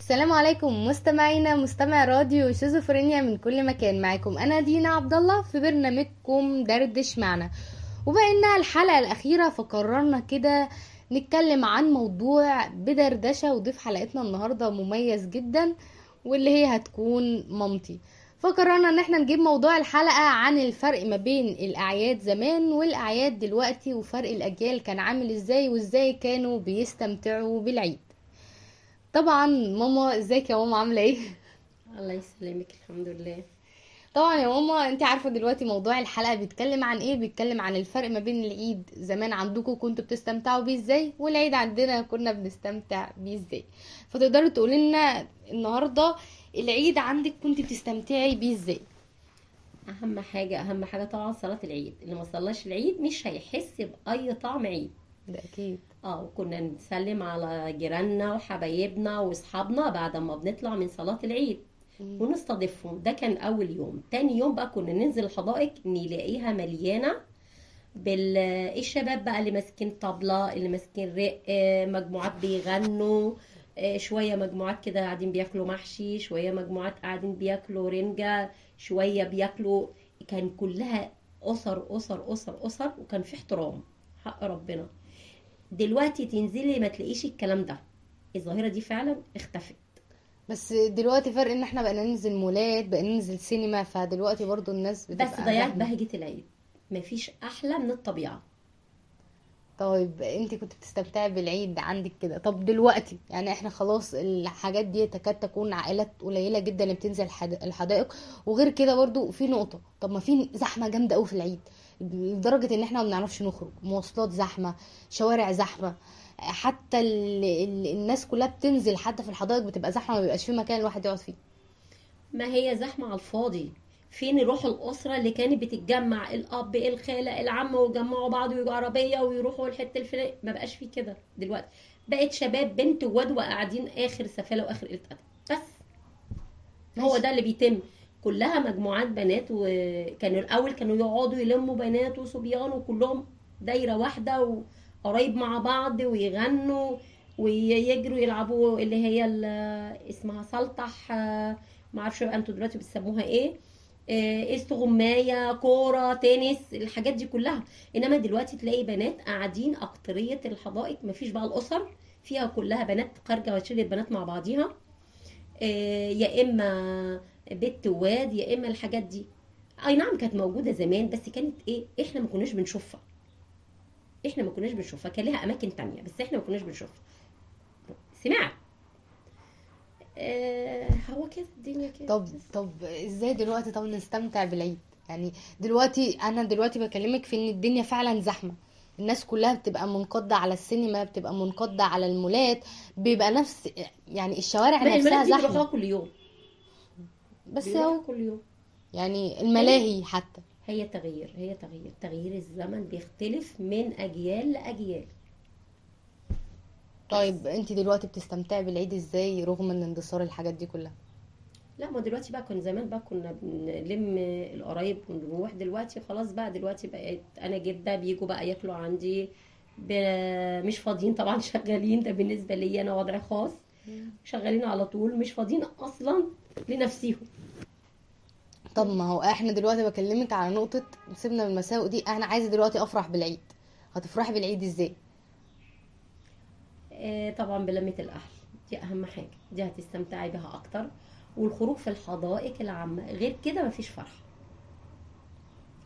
السلام عليكم مستمعينا مستمع راديو شيزوفرينيا من كل مكان. معاكم أنا دينا عبد الله في برنامجكم دردش معنا. وبما انها الحلقة الأخيرة فقررنا كده نتكلم عن موضوع بدردشة وضيف حلقتنا النهارده مميز جدا واللي هي هتكون مامتي. فقررنا إن إحنا نجيب موضوع الحلقة عن الفرق ما بين الأعياد زمان والأعياد دلوقتي وفرق الأجيال كان عامل إزاي وإزاي كانوا بيستمتعوا بالعيد. طبعا ماما إزيك يا ماما؟ عاملة إيه؟ الله يسلمك الحمد لله. طبعا يا ماما انت عارفة دلوقتي موضوع الحلقة بيتكلم عن إيه؟ بيتكلم عن الفرق ما بين العيد زمان عندكم كنتوا بتستمتعوا بيه إزاي والعيد عندنا كنا بنستمتع بيه إزاي. فتقدروا تقولي لنا النهارده العيد عندك كنت بتستمتعي بيه إزاي؟ أهم حاجة أهم حاجة طبعا صلاة العيد. اللي ما صلاش العيد مش هيحس بأي طعم عيد. ده أكيد. آه وكنا نسلم على جيراننا وحبايبنا واصحابنا بعد ما بنطلع من صلاة العيد ونستضيفهم. ده كان أول يوم. تاني يوم بقى كنا ننزل الحدائق نلاقيها مليانة بالشباب بقى اللي ماسكين طبلة اللي ماسكين رق آه، مجموعات بيغنوا آه، شوية مجموعات كده قاعدين بياكلوا محشي شوية مجموعات قاعدين بياكلوا رنجة شوية بياكلوا. كان كلها أسر أسر أسر أسر وكان في احترام حق ربنا. دلوقتي تنزلي ما تلاقيش الكلام ده. الظاهرة دي فعلا اختفت. بس دلوقتي فرق إن إحنا بقينا ننزل مولات بقينا ننزل سينما فدلوقتي برضو الناس بتبقى بس ضيعت. بهجة العيد. مفيش أحلى من الطبيعة. طيب انت كنت بتستمتعي بالعيد عندك كده. طب دلوقتي يعني إحنا خلاص الحاجات دي تكاد تكون عائلات قليلة جدا اللي بتنزل الحد- الحدائق. وغير كده برضو في نقطة طب ما في زحمة جامدة قوي في العيد. لدرجة إن إحنا ما بنعرفش نخرج مواصلات زحمة شوارع زحمة حتى ال... ال... الناس كلها بتنزل حتى في الحدائق بتبقى زحمة ما بيبقاش في مكان الواحد يقعد فيه. ما هي زحمة على الفاضي. فين روح الأسرة اللي كانت بتتجمع؟ الأب الخالة العم ويجمعوا بعض ويجوا عربية ويروحوا الحتة الفلانية. ما بقاش في كده دلوقتي. بقت شباب بنت وواد وقاعدين آخر سفالة وآخر قلة أدب. بس. هو ده اللي بيتم. كلها مجموعات بنات وكانوا الأول كانوا يقعدوا يلموا بنات وصبيان وكلهم دايرة واحدة وقرايب مع بعض ويغنوا ويجروا يلعبوا اللي هي اسمها سلطح معرفش أنتوا دلوقتي بتسموها إيه. آه، استغماية كورة تنس الحاجات دي كلها. إنما دلوقتي تلاقي بنات قاعدين اكترية الحدائق مفيش بقى الأسر فيها كلها بنات خارجة وشلة بنات مع بعضيها. آه، يا إما بنت وواد يا إما الحاجات دي. أي نعم كانت موجودة زمان بس كانت إيه؟ إحنا ما كناش بنشوفها. إحنا ما كناش بنشوفها كان لها أماكن تانية بس إحنا ما كناش بنشوفها. سمعت؟ هو كده الدنيا كده. طب طب إزاي دلوقتي؟ طب نستمتع بالعيد. يعني دلوقتي أنا دلوقتي بكلمك في إن الدنيا فعلا زحمة. الناس كلها بتبقى منقضة على السينما بتبقى منقضة على المولات بيبقى نفس يعني الشوارع نفسها دي بيروحوها زحمة. كل يوم. بس هو كل يوم. يعني الملاهي حتى. هي تغيير هي تغيير. تغيير الزمن بيختلف من أجيال لأجيال. طيب انت دلوقتي بتستمتعي بالعيد إزاي رغم ان اندثار الحاجات دي كلها؟ لا ما دلوقتي بقى كان زمان بقى كنا بنلم القرايب ونروح. دلوقتي خلاص بقى دلوقتي بقيت أنا جدة بيجوا بقى ياكلوا عندي. مش فاضيين طبعا شغالين. ده بالنسبة لي أنا وضع خاص. شغالين على طول مش فاضيين أصلا لنفسيهم. طب ما هو إحنا دلوقتي بكلمك على نقطة سيبنا من المساوئ دي. أنا عايزة دلوقتي افرح بالعيد. هتفرحي بالعيد إزاي؟ طبعا بلمة الأهل دي أهم حاجة. دي هتستمتعي بها أكتر. والخروج في الحدائق العامة. غير كده مفيش فرح.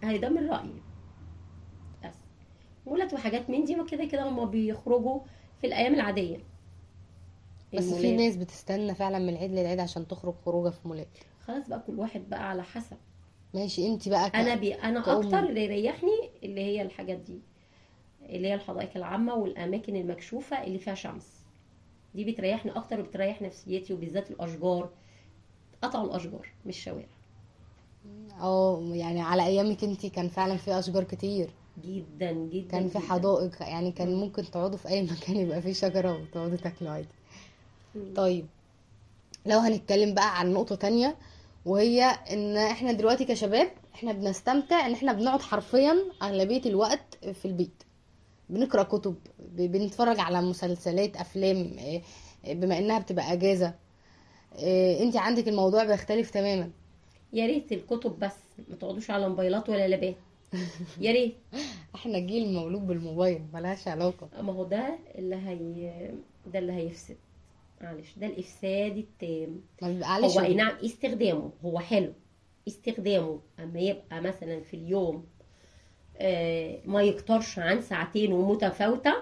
هي ده من رأيي. بس. مولات وحاجات من دي وكده كده هما بيخرجوا في الأيام العادية. بس في. ناس بتستنى فعلا من العيد للعيد عشان تخرج خروجه في مولات. خلاص بقى كل واحد بقى على حسب. ماشي انت بقى ك... أنا بي أنا كأم. أكتر اللي يريحني اللي هي الحاجات دي. اللي هي الحدائق العامة والأماكن المكشوفة اللي فيها شمس. دي بتريحني أكتر وبتريح نفسيتي وبالذات الأشجار. قطعوا الأشجار مش شوارع. آه يعني على أيامك أنت كان فعلا في أشجار كتير. جدا جدا كان في. حدائق يعني كان ممكن تقعدوا في أي مكان يبقى فيه شجرة وتقعدوا تاكلوا عادي. طيب لو هنتكلم بقى عن نقطة تانية وهي إن إحنا دلوقتي كشباب إحنا بنستمتع إن إحنا بنقعد حرفيا أغلبية الوقت في البيت. بنقرأ كتب بنتفرج على مسلسلات أفلام إيه، بما إنها بتبقى أجازة. آه، انت عندك الموضوع بيختلف تماما. يا ريت الكتب بس ما تقعدوش على موبايلات ولا لابات. يا ريت. إحنا جيل مولود بالموبايل ملهاش علاقة. ما هو ده اللي هي ده اللي هيفسد. معلش ده الإفساد التام. بيبقاش هو أي نعم استخدامه هو حلو. استخدامه أما يبقى مثلا في اليوم آه، ما يكترش عن ساعتين ومتفاوتة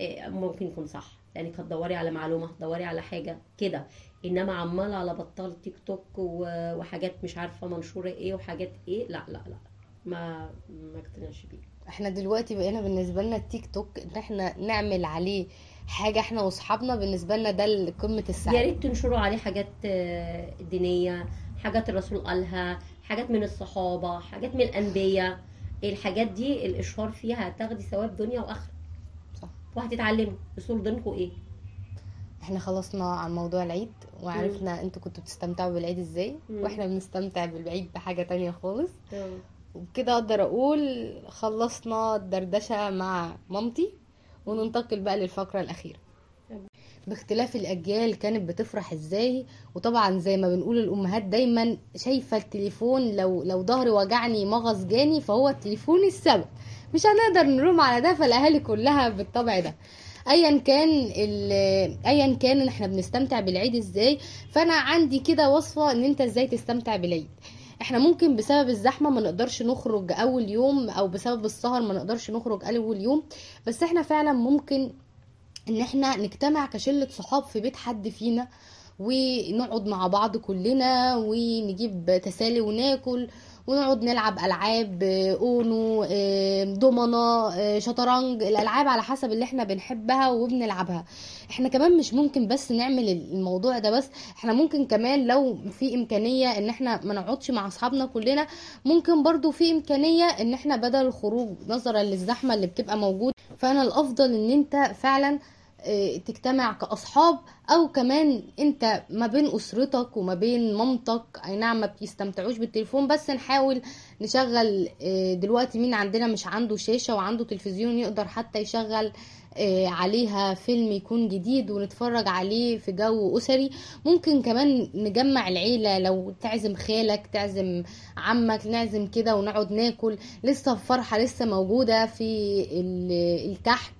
آه، ممكن يكون صح. لانك هتدوري على معلومة هتدوري على حاجة كده. إنما عمال على بطال تيك توك وحاجات مش عارفة منشورة إيه وحاجات إيه لا لا لا. ما ما اقتنعش بيه. إحنا دلوقتي بقينا بالنسبة لنا التيك توك إن إحنا نعمل عليه حاجة إحنا وأصحابنا بالنسبة لنا ده قمة يا السعادة ريت تنشروا عليه حاجات آه، دينية حاجات الرسول قالها حاجات من الصحابة حاجات من الأنبياء. الحاجات دي الإشهار فيها هتاخدي ثواب دنيا وآخرة صح. وهتتعلموا أصول دينكم إيه إحنا خلصنا عن موضوع العيد وعرفنا أنتوا كنتوا بتستمتعوا بالعيد إزاي مم. وإحنا بنستمتع بالعيد بحاجة تانية خالص وبكده أقدر أقول خلصنا الدردشة مع مامتي وننتقل بقى للفقرة الأخيرة تمام. باختلاف الأجيال كانت بتفرح إزاي. وطبعا زي ما بنقول الأمهات دايما شايفة التليفون لو لو ظهري وجعني مغص جاني فهو التليفون السبب. مش هنقدر نلوم على ده فالأهالي كلها بالطبع ده. ايا كان ايا كان إحنا بنستمتع بالعيد إزاي. فأنا عندي كده وصفة إن إنت إزاي تستمتع بالعيد. إحنا ممكن بسبب الزحمة ما نقدرش نخرج أول يوم أو بسبب السهر ما نقدرش نخرج أول يوم. بس إحنا فعلا ممكن إن إحنا نجتمع كشلة صحاب في بيت حد فينا ونقعد مع بعض كلنا ونجيب تسالي وناكل ونقعد نلعب ألعاب أونو دومنا شطرنج الألعاب على حسب اللي إحنا بنحبها وبنلعبها. إحنا كمان مش ممكن بس نعمل الموضوع ده بس إحنا ممكن كمان لو في إمكانية إن إحنا ما نقعدش مع أصحابنا كلنا ممكن برضو في إمكانية إن إحنا بدل الخروج نظرا للزحمة اللي بتبقى موجودة فأنا الأفضل إن أنت فعلا تجتمع كأصحاب أو كمان أنت ما بين أسرتك وما بين مامتك. أي نعم ما بيستمتعوش بالتليفون بس نحاول نشغل آه، دلوقتي مين عندنا مش عنده شاشة وعنده تلفزيون يقدر حتى يشغل آه، عليها فيلم يكون جديد ونتفرج عليه في جو أسري. ممكن كمان نجمع العيلة لو تعزم خالك تعزم عمك نعزم كده ونقعد ناكل. لسه الفرحة لسه موجودة في ال- الكحك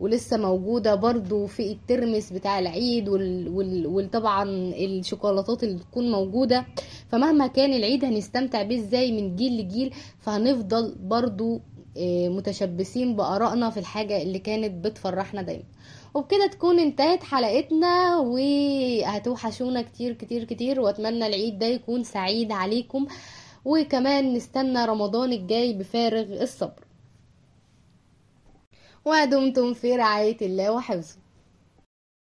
ولسه موجودة برضو في الترمس بتاع العيد وال... وال... وطبعا الشوكولاتات اللي تكون موجودة. فمهما كان العيد هنستمتع بيه إزاي من جيل لجيل فهنفضل برضو آه، متشبثين بآرائنا في الحاجة اللي كانت بتفرحنا دايما. وبكده تكون انتهت حلقتنا وهتوحشونا كتير كتير كتير. وأتمنى العيد ده يكون سعيد عليكم. وكمان نستنى رمضان الجاي بفارغ الصبر. ودمتم في رعاية الله وحفظه.